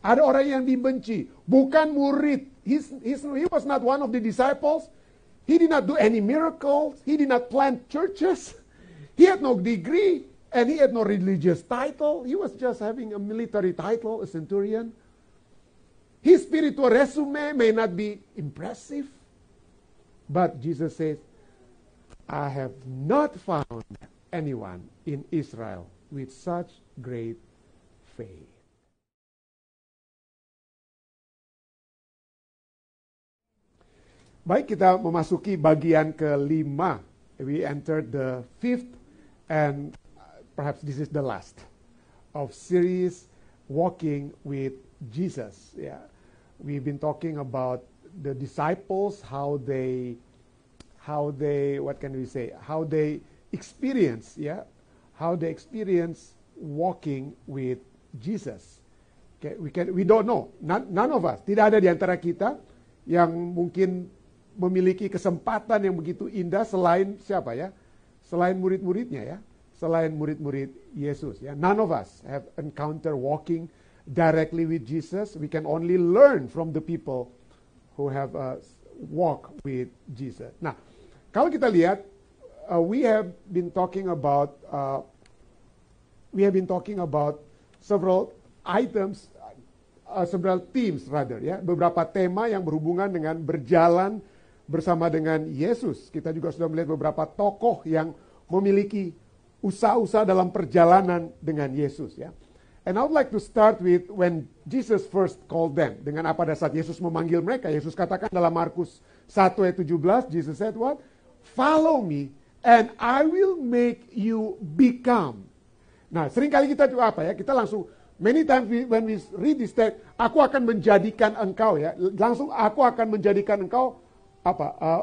Ada orang yang dibenci, bukan murid. He's, he's, he was not one of the disciples. He did not do any miracles. He did not plant churches. He had no degree and he had no religious title. He was just having a military title, a centurion. His spiritual resume may not be impressive, but Jesus says, I have not found anyone in Israel with such great faith. Baik, kita memasuki bagian kelima. We entered the fifth and perhaps this is the last of series walking with Jesus. Yeah. We've been talking about the disciples, how they how they what can we say? How they experience, yeah? How they experience walking with Jesus. Okay, we can we don't know. None, none of us, tidak ada di antara kita yang mungkin memiliki kesempatan yang begitu indah selain siapa ya? Selain murid-muridnya ya, selain murid-murid Yesus ya. None of us have encounter walking directly with Jesus. We can only learn from the people who have uh, walk with Jesus. Nah, kalau kita lihat, uh, we have been talking about uh, we have been talking about several items, uh, several themes rather ya, beberapa tema yang berhubungan dengan berjalan bersama dengan Yesus. Kita juga sudah melihat beberapa tokoh yang memiliki usaha-usaha dalam perjalanan dengan Yesus ya. And I would like to start with when Jesus first called them. Dengan apa pada saat Yesus memanggil mereka. Yesus katakan dalam Markus 1 ayat 17, Jesus said what? Follow me and I will make you become. Nah, sering kali kita juga apa ya? Kita langsung Many times we, when we read this text, aku akan menjadikan engkau ya, langsung aku akan menjadikan engkau apa uh,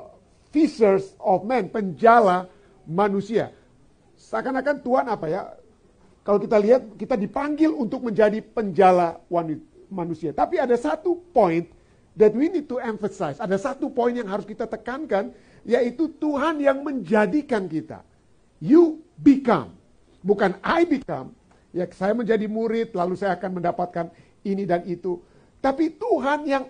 fishers of men, penjala manusia. Seakan-akan Tuhan apa ya? Kalau kita lihat kita dipanggil untuk menjadi penjala manusia. Tapi ada satu point that we need to emphasize. Ada satu poin yang harus kita tekankan yaitu Tuhan yang menjadikan kita. You become. Bukan I become. Ya, saya menjadi murid lalu saya akan mendapatkan ini dan itu. Tapi Tuhan yang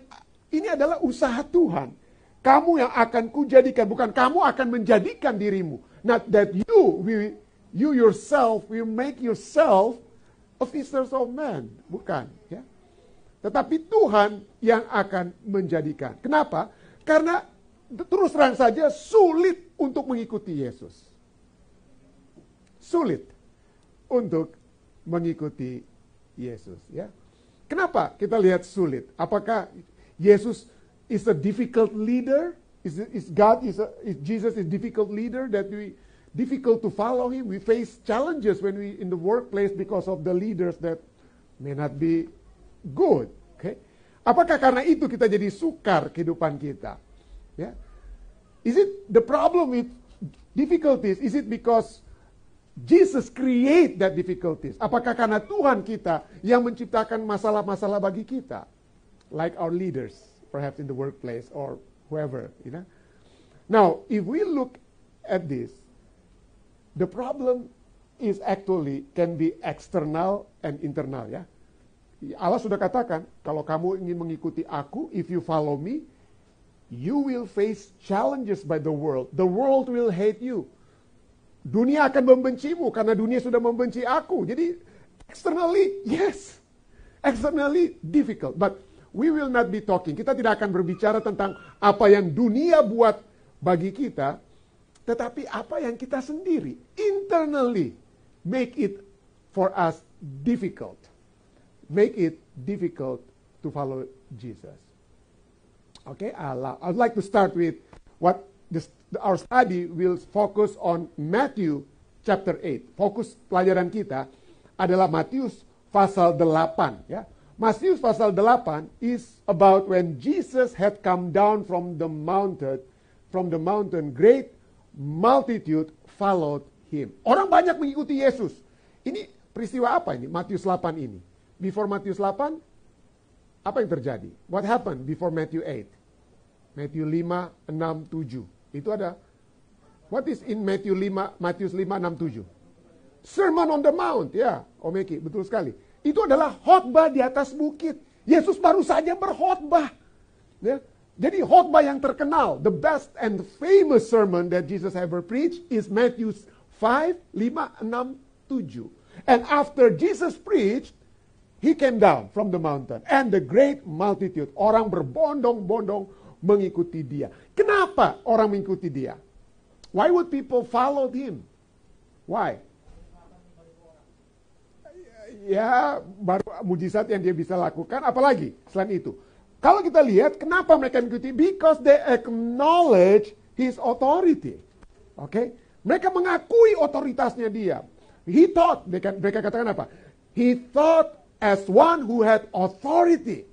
ini adalah usaha Tuhan. Kamu yang akan kujadikan, bukan kamu akan menjadikan dirimu. Not that you, will, you yourself will make yourself a fishers of men. Bukan. Ya. Tetapi Tuhan yang akan menjadikan. Kenapa? Karena terus terang saja sulit untuk mengikuti Yesus. Sulit untuk mengikuti Yesus. Ya. Kenapa kita lihat sulit? Apakah Yesus is a difficult leader? Is, is God is, a, is Jesus is difficult leader that we difficult to follow him? We face challenges when we in the workplace because of the leaders that may not be good. Okay? Apakah karena itu kita jadi sukar kehidupan kita? Ya. Is it the problem with difficulties? Is it because Jesus create that difficulties? Apakah karena Tuhan kita yang menciptakan masalah-masalah bagi kita? Like our leaders perhaps in the workplace or whoever, you know. Now, if we look at this, the problem is actually can be external and internal ya. Allah sudah katakan, kalau kamu ingin mengikuti aku, if you follow me, you will face challenges by the world. The world will hate you. Dunia akan membencimu karena dunia sudah membenci aku. Jadi externally, yes. Externally difficult, but we will not be talking. Kita tidak akan berbicara tentang apa yang dunia buat bagi kita, tetapi apa yang kita sendiri internally make it for us difficult. Make it difficult to follow Jesus. Okay, I'll, I'd like to start with what this, our study will focus on Matthew chapter 8. Fokus pelajaran kita adalah Matius pasal 8 ya. Matius pasal 8 is about when Jesus had come down from the mountain, from the mountain, great multitude followed him. Orang banyak mengikuti Yesus. Ini peristiwa apa ini? Matius 8 ini. Before Matius 8, apa yang terjadi? What happened before Matthew 8? Matthew 5, 6, 7. Itu ada. What is in Matthew 5, Matius 5, 6, 7? Sermon on the Mount, ya. Omeki, betul sekali. Itu adalah khotbah di atas bukit. Yesus baru saja berkhotbah. Ya. Jadi khotbah yang terkenal, the best and famous sermon that Jesus ever preached is Matthew 5, 5, 6, 7. And after Jesus preached, he came down from the mountain. And the great multitude, orang berbondong-bondong mengikuti dia. Kenapa orang mengikuti dia? Why would people follow him? Why? Ya, baru mujizat yang dia bisa lakukan, apalagi selain itu. Kalau kita lihat, kenapa mereka mengikuti? Because they acknowledge his authority. Oke? Okay? Mereka mengakui otoritasnya dia. He thought, mereka, mereka katakan apa? He thought as one who had authority.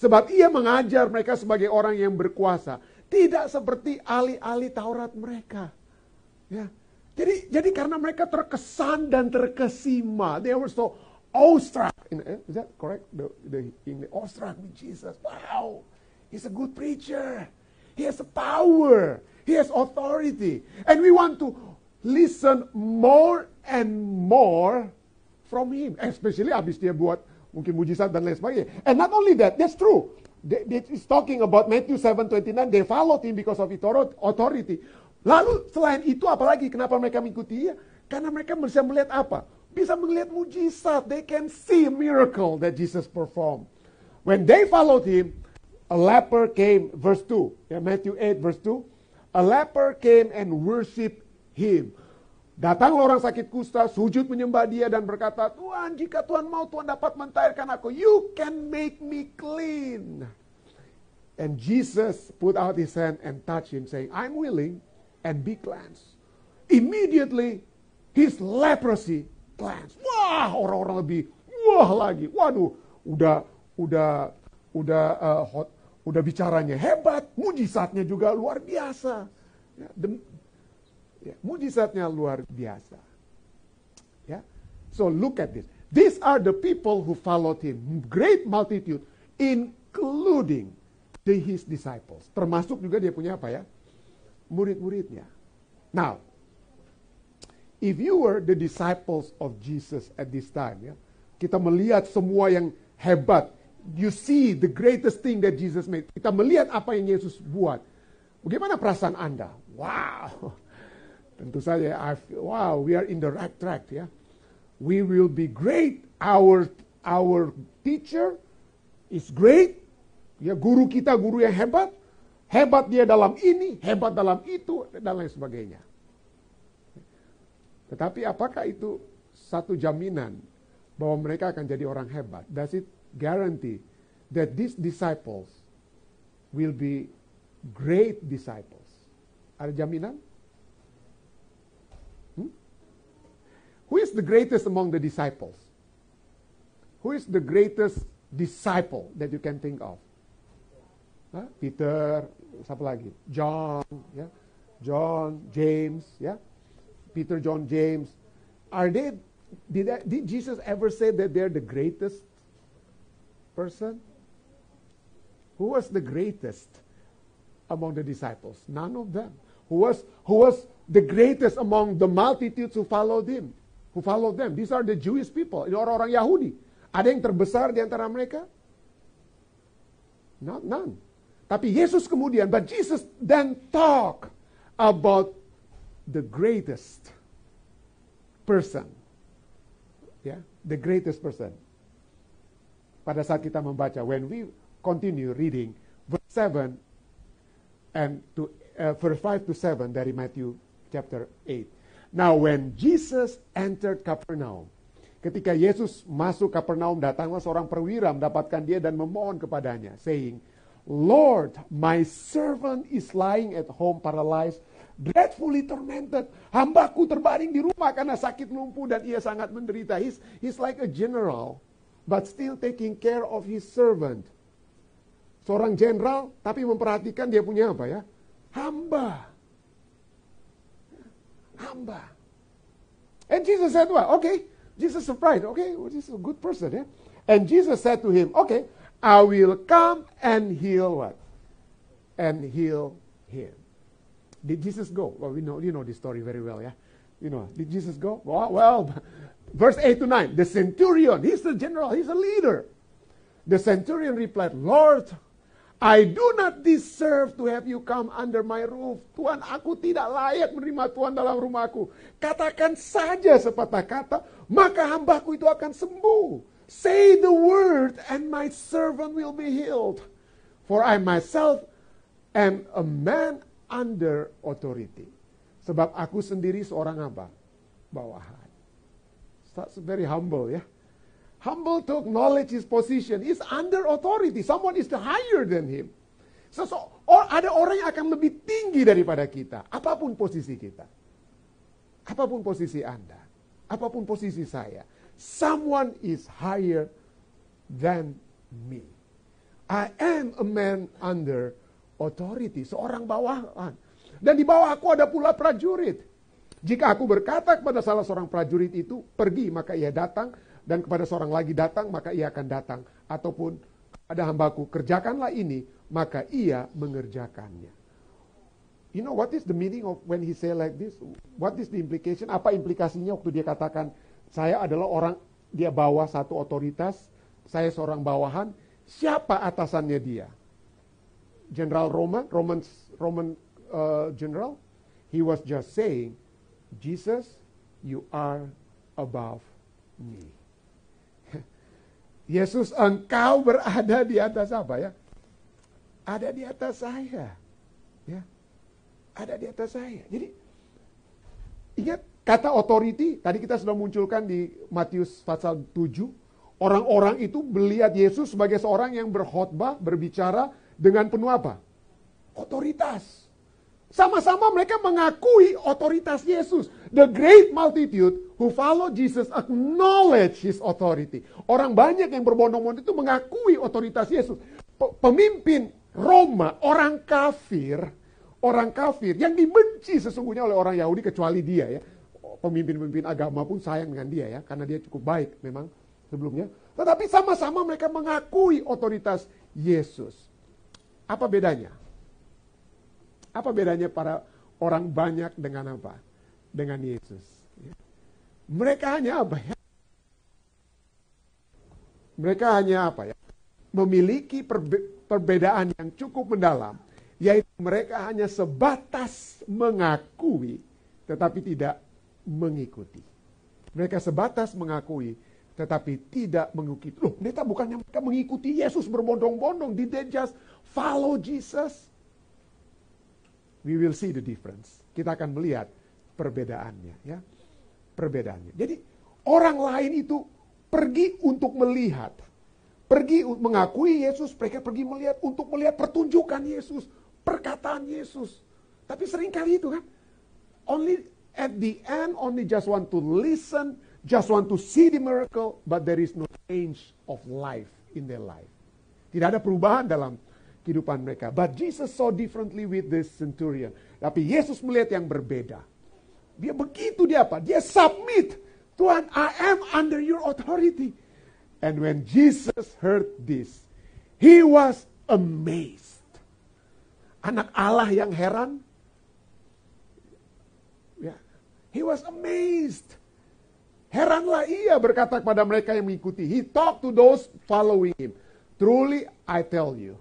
Sebab ia mengajar mereka sebagai orang yang berkuasa. Tidak seperti ahli-ahli Taurat mereka. Ya. Jadi jadi karena mereka terkesan dan terkesima. They were so awestruck. Eh, is that correct? The, the English awestruck with Jesus. Wow, he's a good preacher. He has power. He has authority. And we want to listen more and more from him. Especially habis dia buat mungkin mujizat dan lain sebagainya. And not only that, that's true. They, they is talking about Matthew 7:29. They followed him because of authority. Lalu selain itu apalagi kenapa mereka mengikuti dia? Karena mereka bisa melihat apa? bisa melihat mujizat. They can see miracle that Jesus performed. When they followed him, a leper came, verse 2, yeah, Matthew 8, verse 2. A leper came and worshiped him. Datang orang sakit kusta, sujud menyembah dia dan berkata, Tuhan, jika Tuhan mau, Tuhan dapat mentahirkan aku. You can make me clean. And Jesus put out his hand and touched him, saying, I'm willing, and be cleansed. Immediately, his leprosy cleanse. Wah, orang-orang lebih wah lagi. Waduh, udah udah udah uh, hot, udah bicaranya hebat, mujizatnya juga luar biasa. Ya, dem, ya, mujizatnya luar biasa. Ya. So look at this. These are the people who followed him. Great multitude, including the, his disciples. Termasuk juga dia punya apa ya? Murid-muridnya. Now, if you were the disciples of Jesus at this time, ya, kita melihat semua yang hebat, you see the greatest thing that Jesus made. Kita melihat apa yang Yesus buat. Bagaimana perasaan Anda? Wow. Tentu saja, I feel, wow, we are in the right track ya. We will be great. Our our teacher is great. Ya, guru kita guru yang hebat. Hebat dia dalam ini, hebat dalam itu, dan lain sebagainya. Tetapi apakah itu satu jaminan bahwa mereka akan jadi orang hebat? Does it guarantee that these disciples will be great disciples? Ada jaminan? Hmm? Who is the greatest among the disciples? Who is the greatest disciple that you can think of? Peter, siapa lagi? John, ya. John, James, ya. Peter, John, James, are they, did, did Jesus ever say that they're the greatest person? Who was the greatest among the disciples? None of them. Who was, who was the greatest among the multitudes who followed him? Who followed them? These are the Jewish people. Ini orang-orang Yahudi. Ada yang terbesar di antara mereka? Not none. Tapi Yesus kemudian, but Jesus then talk about the greatest person. Ya, yeah, the greatest person. Pada saat kita membaca, when we continue reading verse 7 and to uh, verse 5 to 7 dari Matthew chapter 8. Now when Jesus entered Capernaum, ketika Yesus masuk Capernaum, datanglah seorang perwira mendapatkan dia dan memohon kepadanya, saying, Lord, my servant is lying at home paralyzed dreadfully tormented. Hambaku terbaring di rumah karena sakit lumpuh dan ia sangat menderita. He's, he's like a general, but still taking care of his servant. Seorang jenderal, tapi memperhatikan dia punya apa ya? Hamba. Hamba. And Jesus said, well, okay. Jesus surprised, okay, well, this is a good person, yeah? And Jesus said to him, okay, I will come and heal what? And heal him. Did Jesus go? Well, we know you know this story very well, yeah. You know, did Jesus go? Well, well verse 8 to 9. The centurion, he's the general, he's a leader. The centurion replied, Lord, I do not deserve to have you come under my roof. Tuhan, aku tidak layak menerima Tuhan dalam rumahku. Katakan saja sepatah kata, maka hambaku itu akan sembuh. Say the word and my servant will be healed. For I myself am a man under authority. Sebab aku sendiri seorang apa? Bawahan. That's very humble ya. Humble to acknowledge his position. He's under authority. Someone is higher than him. So, so, or, ada orang yang akan lebih tinggi daripada kita. Apa pun posisi kita. Apa pun posisi Anda. Apa pun posisi saya. Someone is higher than me. I am a man under authority. Seorang bawahan. Dan di bawah aku ada pula prajurit. Jika aku berkata kepada salah seorang prajurit itu, pergi, maka ia datang dan kepada seorang lagi datang, maka ia akan datang. Ataupun ada hambaku, kerjakanlah ini, maka ia mengerjakannya. You know what is the meaning of when he say like this? What is the implication? Apa implikasinya waktu dia katakan, saya adalah orang, dia bawa satu otoritas, saya seorang bawahan, siapa atasannya dia? General Roman, Roman, Roman uh, general, he was just saying, Jesus, you are above me. Yesus engkau berada di atas apa ya? Ada di atas saya. Ya. Ada di atas saya. Jadi ingat kata authority tadi kita sudah munculkan di Matius pasal 7. Orang-orang itu melihat Yesus sebagai seorang yang berkhotbah, berbicara dengan penuh apa? Otoritas. Sama-sama mereka mengakui otoritas Yesus. The great multitude who follow Jesus acknowledge his authority. Orang banyak yang berbondong-bondong itu mengakui otoritas Yesus. Pemimpin Roma, orang kafir, orang kafir yang dibenci sesungguhnya oleh orang Yahudi kecuali dia ya. Pemimpin-pemimpin agama pun sayang dengan dia ya, karena dia cukup baik memang sebelumnya. Tetapi sama-sama mereka mengakui otoritas Yesus. Apa bedanya? Apa bedanya para orang banyak dengan apa? Dengan Yesus. Mereka hanya apa ya? Mereka hanya apa ya? Memiliki perbe perbedaan yang cukup mendalam. Yaitu mereka hanya sebatas mengakui tetapi tidak mengikuti. Mereka sebatas mengakui tetapi tidak mengikuti. Loh, mereka bukannya mereka mengikuti Yesus berbondong-bondong. Did they just follow Jesus? we will see the difference. Kita akan melihat perbedaannya ya. Perbedaannya. Jadi orang lain itu pergi untuk melihat. Pergi mengakui Yesus, mereka pergi melihat untuk melihat pertunjukan Yesus, perkataan Yesus. Tapi sering kali itu kan only at the end only just want to listen, just want to see the miracle, but there is no change of life in their life. Tidak ada perubahan dalam kehidupan mereka. But Jesus saw differently with this centurion. Tapi Yesus melihat yang berbeda. Dia begitu dia apa? Dia submit. Tuhan, I am under your authority. And when Jesus heard this, he was amazed. Anak Allah yang heran. Ya, he was amazed. Heranlah ia berkata kepada mereka yang mengikuti. He talked to those following him. Truly, I tell you,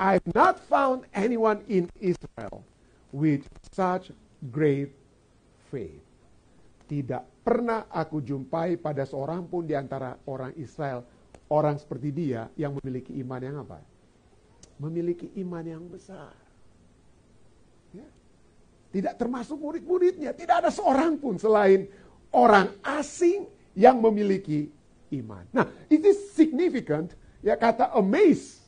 I've not found anyone in Israel with such great faith. Tidak pernah aku jumpai pada seorang pun di antara orang Israel, orang seperti dia yang memiliki iman yang apa? Memiliki iman yang besar. Tidak termasuk murid-muridnya, tidak ada seorang pun selain orang asing yang memiliki iman. Nah, it is significant, ya kata amaze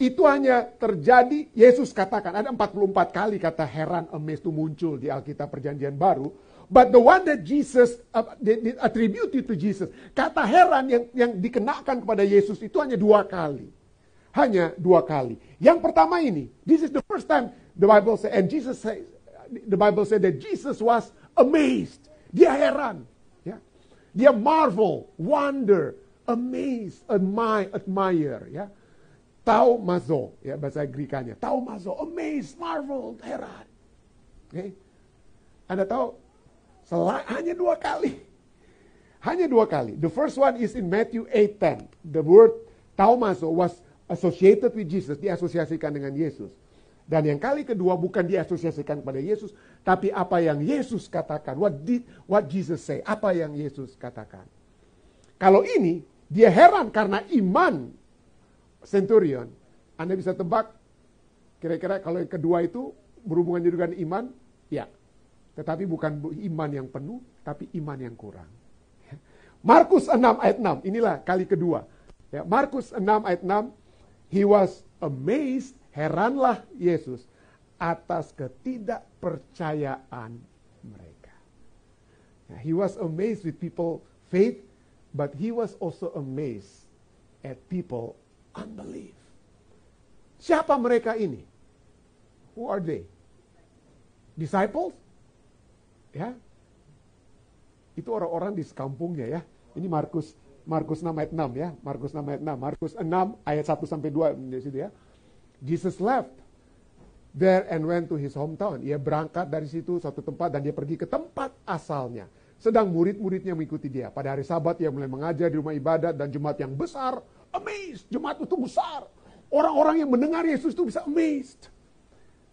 itu hanya terjadi, Yesus katakan, ada 44 kali kata heran, amazed itu muncul di Alkitab perjanjian baru. But the one that Jesus, uh, attributed to Jesus, kata heran yang, yang dikenakan kepada Yesus itu hanya dua kali. Hanya dua kali. Yang pertama ini, this is the first time the Bible say, and Jesus say, the Bible said that Jesus was amazed. Dia heran. Ya. Dia marvel, wonder, amazed, admire, admire. Ya Tau mazo, ya bahasa Grikanya. Tau mazo, amazed, marvel, heran. Okay. Anda tahu, hanya dua kali. Hanya dua kali. The first one is in Matthew 8:10. The word Taumaso was associated with Jesus, diasosiasikan dengan Yesus. Dan yang kali kedua bukan diasosiasikan kepada Yesus, tapi apa yang Yesus katakan. What did what Jesus say? Apa yang Yesus katakan. Kalau ini dia heran karena iman centurion. Anda bisa tebak kira-kira kalau yang kedua itu berhubungan dengan iman? Ya. Tetapi bukan iman yang penuh, tapi iman yang kurang. Markus 6 ayat 6, inilah kali kedua. Ya, Markus 6 ayat 6, he was amazed Heranlah Yesus atas ketidakpercayaan mereka. He was amazed with people faith, but he was also amazed at people unbelief. Siapa mereka ini? Who are they? Disciples? Ya. Itu orang-orang di sekampungnya ya. Ini Markus Markus 6 ayat 6 ya. Markus 6 ayat 6. Markus 6 ayat 1 sampai 2 di situ ya. Jesus left there and went to his hometown. Ia berangkat dari situ satu tempat dan dia pergi ke tempat asalnya. Sedang murid-muridnya mengikuti dia. Pada hari sabat ia mulai mengajar di rumah ibadat dan jemaat yang besar. Amazed. Jemaat itu besar. Orang-orang yang mendengar Yesus itu bisa amazed.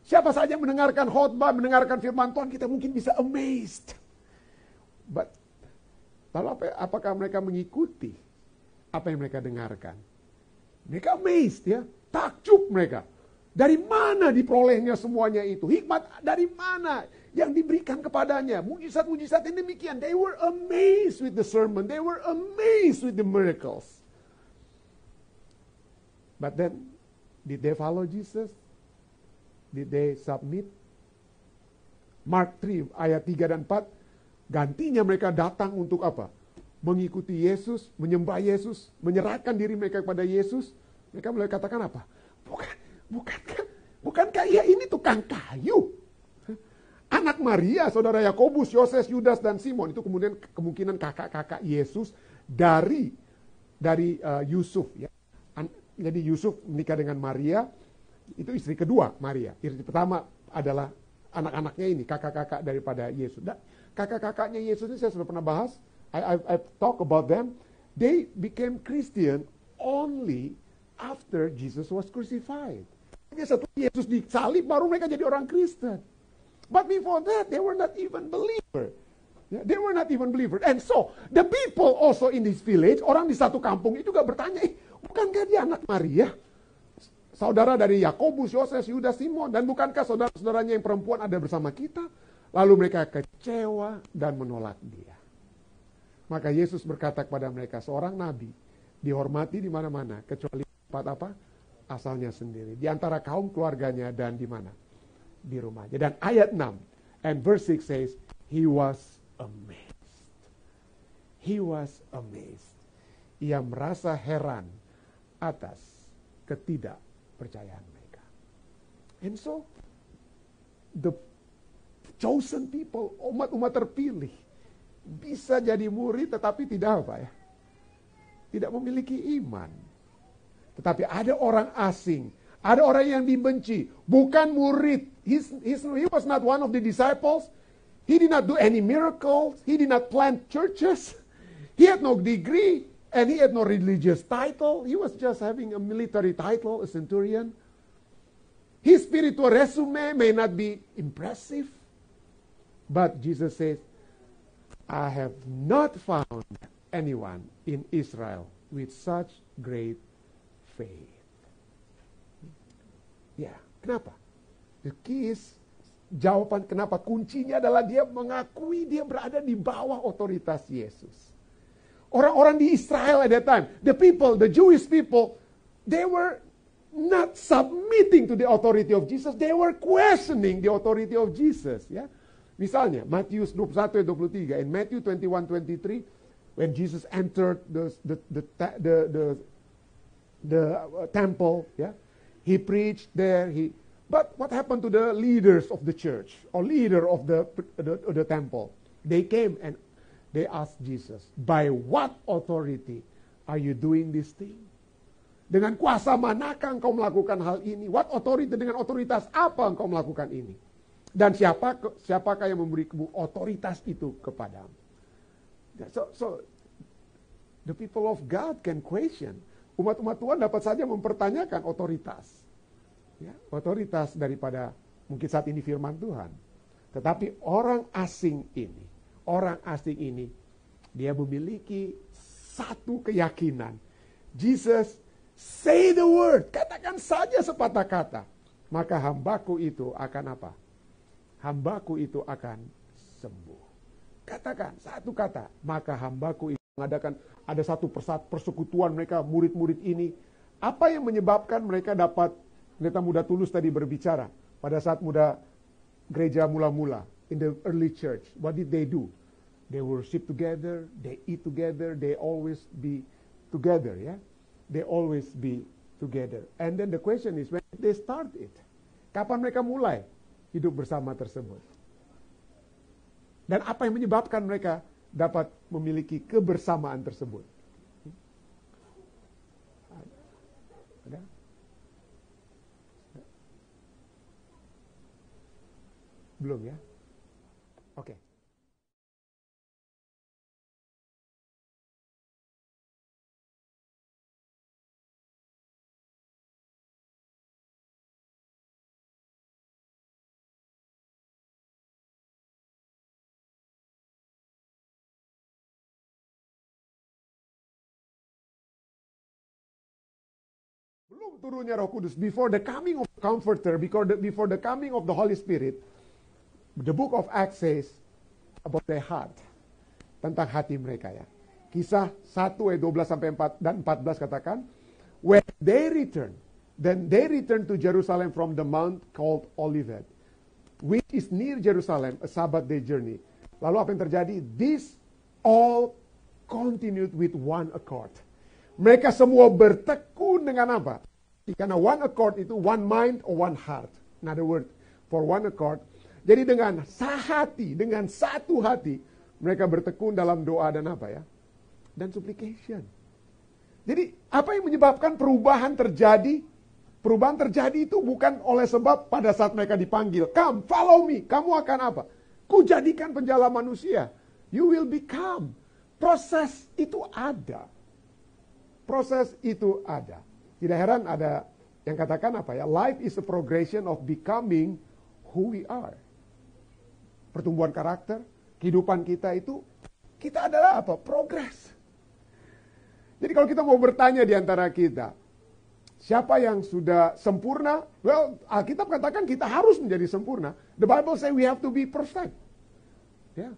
Siapa saja mendengarkan khotbah, mendengarkan firman Tuhan, kita mungkin bisa amazed. But, lalu apa, apakah mereka mengikuti apa yang mereka dengarkan? Mereka amazed ya. Takjub mereka. Dari mana diperolehnya semuanya itu? Hikmat dari mana yang diberikan kepadanya? Mujizat-mujizat yang demikian. They were amazed with the sermon. They were amazed with the miracles. But then, did they follow Jesus? Did they submit? Mark 3 ayat 3 dan 4. Gantinya mereka datang untuk apa? Mengikuti Yesus, menyembah Yesus, menyerahkan diri mereka kepada Yesus mereka mulai katakan apa? Bukan, bukankah, bukankah ia ini tukang kayu? Anak Maria, saudara Yakobus, Yoses, Yudas, dan Simon itu kemudian kemungkinan kakak-kakak Yesus dari dari uh, Yusuf. Ya. Jadi Yusuf menikah dengan Maria, itu istri kedua Maria. Istri pertama adalah anak-anaknya ini, kakak-kakak daripada Yesus. kakak-kakaknya Yesus ini saya sudah pernah bahas. I, I, I talk about them. They became Christian only after Jesus was crucified. Hanya setelah Yesus disalib baru mereka jadi orang Kristen. But before that, they were not even believer. Yeah, they were not even believers. And so, the people also in this village, orang di satu kampung itu juga bertanya, eh, bukankah dia anak Maria? Saudara dari Yakobus, Yoses, Yudas, Simon. Dan bukankah saudara-saudaranya yang perempuan ada bersama kita? Lalu mereka kecewa dan menolak dia. Maka Yesus berkata kepada mereka, seorang nabi dihormati di mana-mana, kecuali tempat apa? Asalnya sendiri. Di antara kaum keluarganya dan di mana? Di rumahnya. Dan ayat 6 and verse 6 says, He was amazed. He was amazed. Ia merasa heran atas ketidakpercayaan mereka. And so, the chosen people, umat-umat terpilih, bisa jadi murid tetapi tidak apa ya? Tidak memiliki iman tetapi ada orang asing. Ada orang yang dibenci. Bukan murid. He's, he's, he was not one of the disciples. He did not do any miracles. He did not plant churches. He had no degree. And he had no religious title. He was just having a military title, a centurion. His spiritual resume may not be impressive. But Jesus says, I have not found anyone in Israel with such great faith. Ya, kenapa? The key jawaban kenapa kuncinya adalah dia mengakui dia berada di bawah otoritas Yesus. Orang-orang di Israel at that time, the people, the Jewish people, they were not submitting to the authority of Jesus, they were questioning the authority of Jesus. Ya, misalnya Matius 21 23, in Matthew 21 23, when Jesus entered the the the the, the the uh, temple. Yeah, he preached there. He, but what happened to the leaders of the church or leader of the, the, the temple? They came and they asked Jesus, by what authority are you doing this thing? Dengan kuasa manakah engkau melakukan hal ini? What authority dengan otoritas apa engkau melakukan ini? Dan siapa siapakah yang memberi otoritas itu kepadamu? So, so the people of God can question umat-umat Tuhan dapat saja mempertanyakan otoritas. Ya, otoritas daripada mungkin saat ini firman Tuhan. Tetapi orang asing ini, orang asing ini, dia memiliki satu keyakinan. Jesus say the word, katakan saja sepatah kata. Maka hambaku itu akan apa? Hambaku itu akan sembuh. Katakan satu kata, maka hambaku itu mengadakan ada satu persekutuan mereka murid-murid ini. Apa yang menyebabkan mereka dapat pendeta muda tulus tadi berbicara pada saat muda gereja mula-mula in the early church. What did they do? They worship together, they eat together, they always be together, ya. Yeah? They always be together. And then the question is when they start it. Kapan mereka mulai hidup bersama tersebut? Dan apa yang menyebabkan mereka dapat memiliki kebersamaan tersebut? Belum ya? Oke. Okay. Belum turunnya Roh Kudus, before the coming of the Comforter, before the, before the coming of the Holy Spirit, the book of Acts says about their heart. Tentang hati mereka ya. Kisah 1 ayat 12 sampai 4 dan 14 katakan, when they return, then they return to Jerusalem from the mount called Olivet, which is near Jerusalem, a Sabbath day journey. Lalu apa yang terjadi? This all continued with one accord. Mereka semua bertekun dengan apa? Karena one accord itu one mind or one heart. In other words, for one accord. Jadi dengan sahati, dengan satu hati, mereka bertekun dalam doa dan apa ya? Dan supplication. Jadi apa yang menyebabkan perubahan terjadi? Perubahan terjadi itu bukan oleh sebab pada saat mereka dipanggil, come, follow me, kamu akan apa? Kujadikan penjala manusia. You will become. Proses itu ada. Proses itu ada. Tidak heran ada yang katakan apa ya? Life is a progression of becoming who we are. Pertumbuhan karakter, kehidupan kita itu kita adalah apa? Progress. Jadi kalau kita mau bertanya di antara kita, siapa yang sudah sempurna? Well, Alkitab katakan kita harus menjadi sempurna. The Bible say we have to be perfect. Yeah.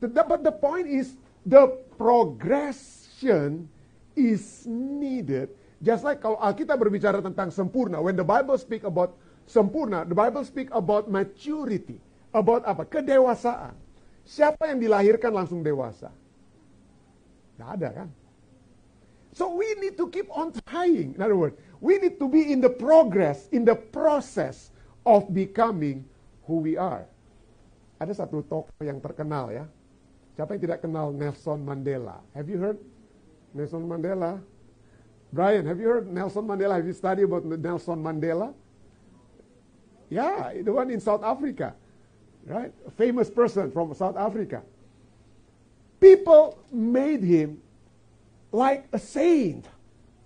But the point is the progression is needed. Just like kalau Alkitab berbicara tentang sempurna, when the Bible speak about sempurna, the Bible speak about maturity, about apa? Kedewasaan. Siapa yang dilahirkan langsung dewasa? Tidak ada kan? So we need to keep on trying. In other words, we need to be in the progress, in the process of becoming who we are. Ada satu tokoh yang terkenal ya. Siapa yang tidak kenal Nelson Mandela? Have you heard Nelson Mandela. Brian, have you heard Nelson Mandela? Have you studied about Nelson Mandela? Yeah, the one in South Africa, right? A famous person from South Africa. People made him like a saint.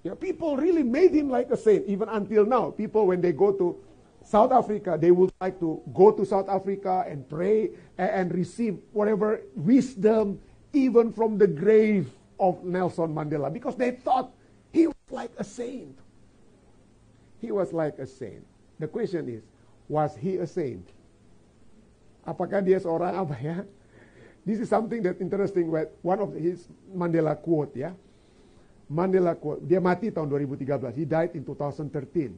Know, people really made him like a saint, even until now. People, when they go to South Africa, they would like to go to South Africa and pray and, and receive whatever wisdom, even from the grave of Nelson Mandela because they thought like a saint. He was like a saint. The question is, was he a saint? Apakah dia seorang apa ya? This is something that interesting. One of his Mandela quote ya. Mandela quote. Dia mati tahun 2013. He died in 2013.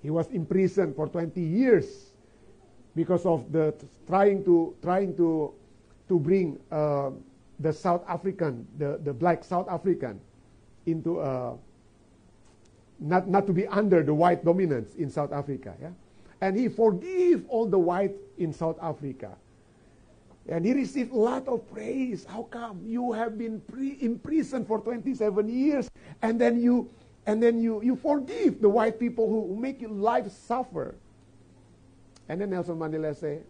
He was in prison for 20 years because of the trying to trying to to bring uh, the South African, the, the black South African, into a, not, not to be under the white dominance in South Africa. Yeah? And he forgave all the white in South Africa. And he received a lot of praise. How come you have been pre- in prison for 27 years and then you and then you, you forgive the white people who make your life suffer? And then Nelson Mandela say,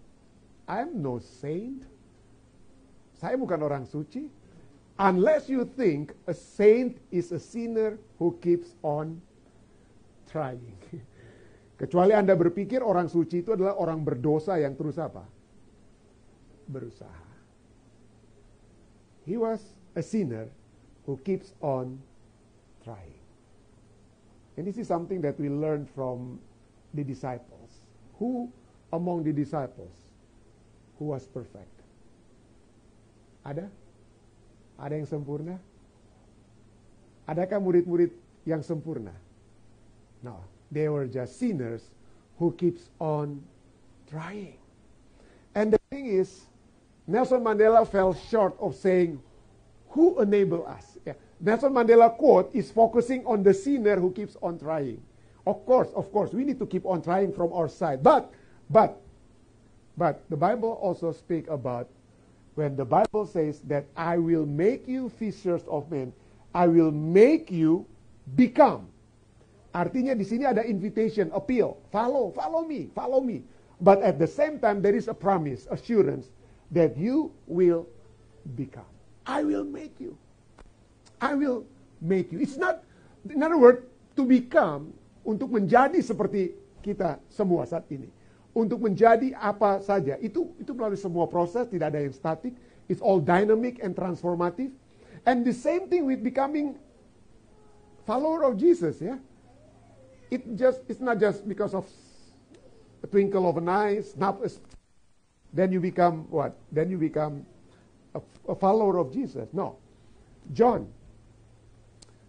I'm no saint. Saya bukan orang suci. Unless you think a saint is a sinner who keeps on trying. Kecuali Anda berpikir orang suci itu adalah orang berdosa yang terus apa? Berusaha. He was a sinner who keeps on trying. And this is something that we learn from the disciples. Who among the disciples who was perfect? Ada? Ada yang sempurna? Adakah murid-murid yang sempurna? No, they were just sinners who keeps on trying. And the thing is, Nelson Mandela fell short of saying, who enable us? Yeah. Nelson Mandela quote is focusing on the sinner who keeps on trying. Of course, of course, we need to keep on trying from our side. But, but, but the Bible also speak about when the Bible says that I will make you fishers of men, I will make you become. Artinya di sini ada invitation, appeal, follow, follow me, follow me. But at the same time there is a promise, assurance that you will become. I will make you. I will make you. It's not, in other words, to become, untuk menjadi seperti kita semua saat ini. Untuk menjadi apa saja. Itu itu melalui semua proses, tidak ada yang statik. It's all dynamic and transformative. And the same thing with becoming follower of Jesus, ya. It just it's not just because of a twinkle of an eye, snap a then you become what? Then you become a, a follower of Jesus. No. John.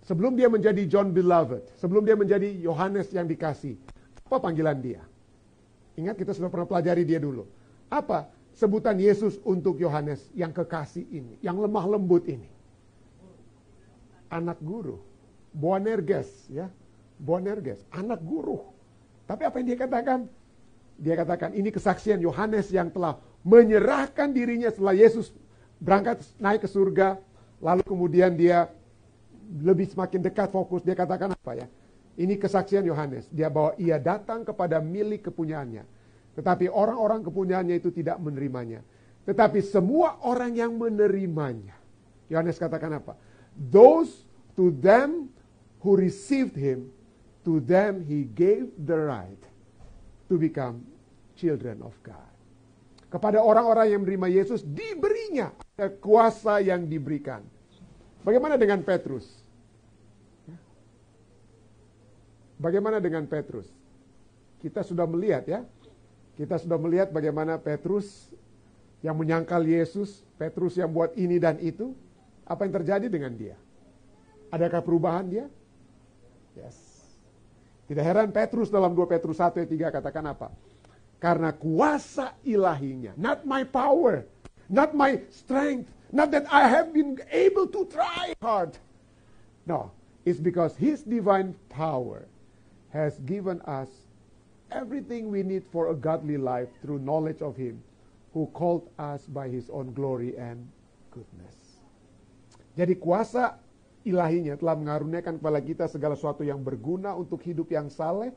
Sebelum dia menjadi John beloved, sebelum dia menjadi Yohanes yang dikasih, apa panggilan dia? Ingat kita sudah pernah pelajari dia dulu. Apa sebutan Yesus untuk Yohanes yang kekasih ini, yang lemah lembut ini? Anak guru. Boanerges, ya. Boanerges, anak guru. Tapi apa yang dia katakan? Dia katakan ini kesaksian Yohanes yang telah menyerahkan dirinya setelah Yesus berangkat naik ke surga, lalu kemudian dia lebih semakin dekat fokus, dia katakan apa ya? Ini kesaksian Yohanes. Dia bahwa ia datang kepada milik kepunyaannya. Tetapi orang-orang kepunyaannya itu tidak menerimanya. Tetapi semua orang yang menerimanya. Yohanes katakan apa? Those to them who received him, to them he gave the right to become children of God. Kepada orang-orang yang menerima Yesus diberinya kuasa yang diberikan. Bagaimana dengan Petrus? Bagaimana dengan Petrus? Kita sudah melihat ya. Kita sudah melihat bagaimana Petrus yang menyangkal Yesus, Petrus yang buat ini dan itu, apa yang terjadi dengan dia? Adakah perubahan dia? Yes. Tidak heran Petrus dalam 2 Petrus 1 ayat 3 katakan apa? Karena kuasa ilahinya, not my power, not my strength, not that I have been able to try hard. No, it's because his divine power has given us everything we need for a godly life through knowledge of him who called us by his own glory and goodness. Jadi kuasa ilahinya telah mengaruniakan kepada kita segala sesuatu yang berguna untuk hidup yang saleh,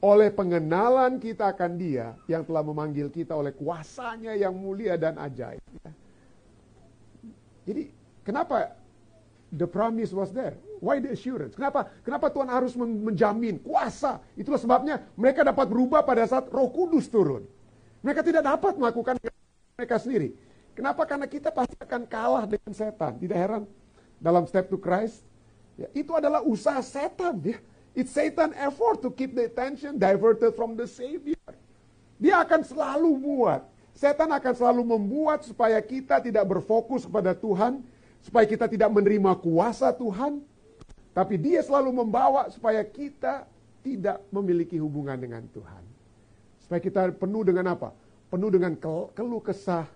oleh pengenalan kita akan dia yang telah memanggil kita oleh kuasanya yang mulia dan ajaib. Jadi kenapa the promise was there? Why the assurance? Kenapa? Kenapa Tuhan harus menjamin kuasa? Itulah sebabnya mereka dapat berubah pada saat Roh Kudus turun. Mereka tidak dapat melakukan mereka sendiri. Kenapa? Karena kita pasti akan kalah dengan setan. Tidak heran dalam step to Christ, ya, itu adalah usaha setan. Ya. It's Satan effort to keep the attention diverted from the Savior. Dia akan selalu buat. Setan akan selalu membuat supaya kita tidak berfokus pada Tuhan, supaya kita tidak menerima kuasa Tuhan, tapi dia selalu membawa supaya kita tidak memiliki hubungan dengan Tuhan. Supaya kita penuh dengan apa? Penuh dengan keluh kesah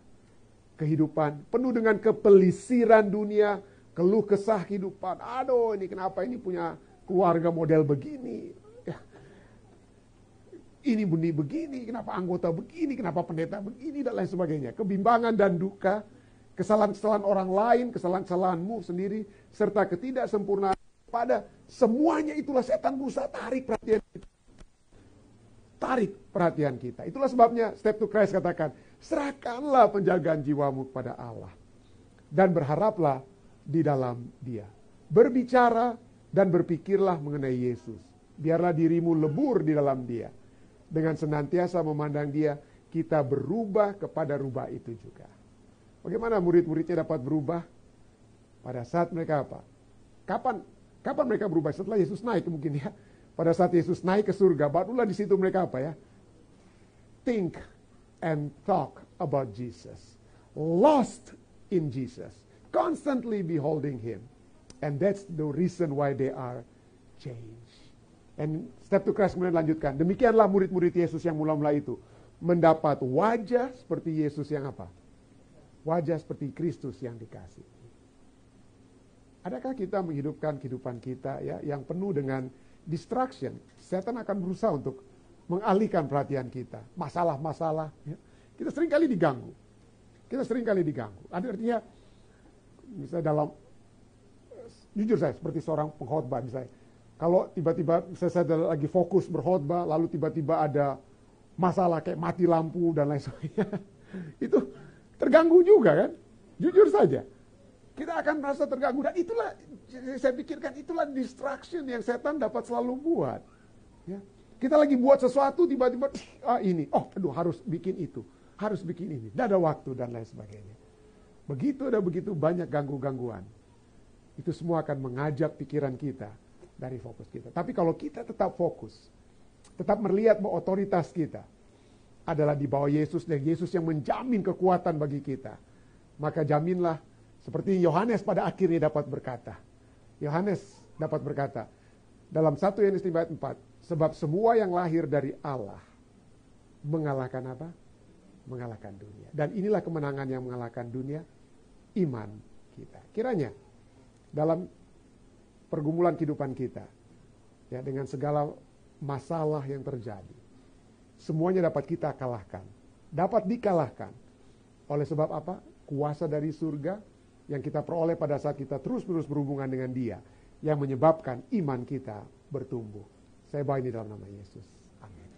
kehidupan, penuh dengan kepelisiran dunia, keluh kesah kehidupan. Aduh, ini kenapa ini punya keluarga model begini. Ya. Ini bunyi begini, kenapa anggota begini, kenapa pendeta begini, dan lain sebagainya. Kebimbangan dan duka, kesalahan-kesalahan orang lain, kesalahan-kesalahanmu sendiri, serta ketidaksempurnaan pada semuanya itulah setan berusaha tarik perhatian kita. Tarik perhatian kita. Itulah sebabnya step to Christ katakan, serahkanlah penjagaan jiwamu kepada Allah. Dan berharaplah di dalam dia. Berbicara dan berpikirlah mengenai Yesus. Biarlah dirimu lebur di dalam dia. Dengan senantiasa memandang dia, kita berubah kepada rubah itu juga. Bagaimana murid-muridnya dapat berubah? Pada saat mereka apa? Kapan kapan mereka berubah? Setelah Yesus naik mungkin ya. Pada saat Yesus naik ke surga, barulah di situ mereka apa ya? Think and talk about Jesus. Lost in Jesus. Constantly beholding him. And that's the reason why they are changed. And step to Christ kemudian lanjutkan. Demikianlah murid-murid Yesus yang mula-mula itu. Mendapat wajah seperti Yesus yang apa? Wajah seperti Kristus yang dikasih. Adakah kita menghidupkan kehidupan kita ya yang penuh dengan distraction? Setan akan berusaha untuk mengalihkan perhatian kita. Masalah-masalah. Ya. Kita sering kali diganggu. Kita sering kali diganggu. Artinya, misalnya dalam, jujur saya seperti seorang pengkhotbah misalnya. Kalau tiba-tiba saya, saya lagi fokus berkhotbah, lalu tiba-tiba ada masalah kayak mati lampu dan lain sebagainya. Itu terganggu juga kan? Jujur saja. Kita akan merasa terganggu. Dan itulah saya pikirkan itulah distraction yang setan dapat selalu buat. Ya. Kita lagi buat sesuatu tiba-tiba ah ini. Oh aduh harus bikin itu. Harus bikin ini. Tidak ada waktu dan lain sebagainya begitu ada begitu banyak ganggu-gangguan itu semua akan mengajak pikiran kita dari fokus kita tapi kalau kita tetap fokus tetap melihat bahwa otoritas kita adalah di bawah Yesus dan Yesus yang menjamin kekuatan bagi kita maka jaminlah seperti Yohanes pada akhirnya dapat berkata. Yohanes dapat berkata dalam 1 Yohanes 5 ayat 4, sebab semua yang lahir dari Allah mengalahkan apa? Mengalahkan dunia. Dan inilah kemenangan yang mengalahkan dunia, iman kita. Kiranya dalam pergumulan kehidupan kita ya dengan segala masalah yang terjadi semuanya dapat kita kalahkan. Dapat dikalahkan. Oleh sebab apa? Kuasa dari surga yang kita peroleh pada saat kita terus-menerus berhubungan dengan dia yang menyebabkan iman kita bertumbuh. Saya bawa ini dalam nama Yesus. Amin.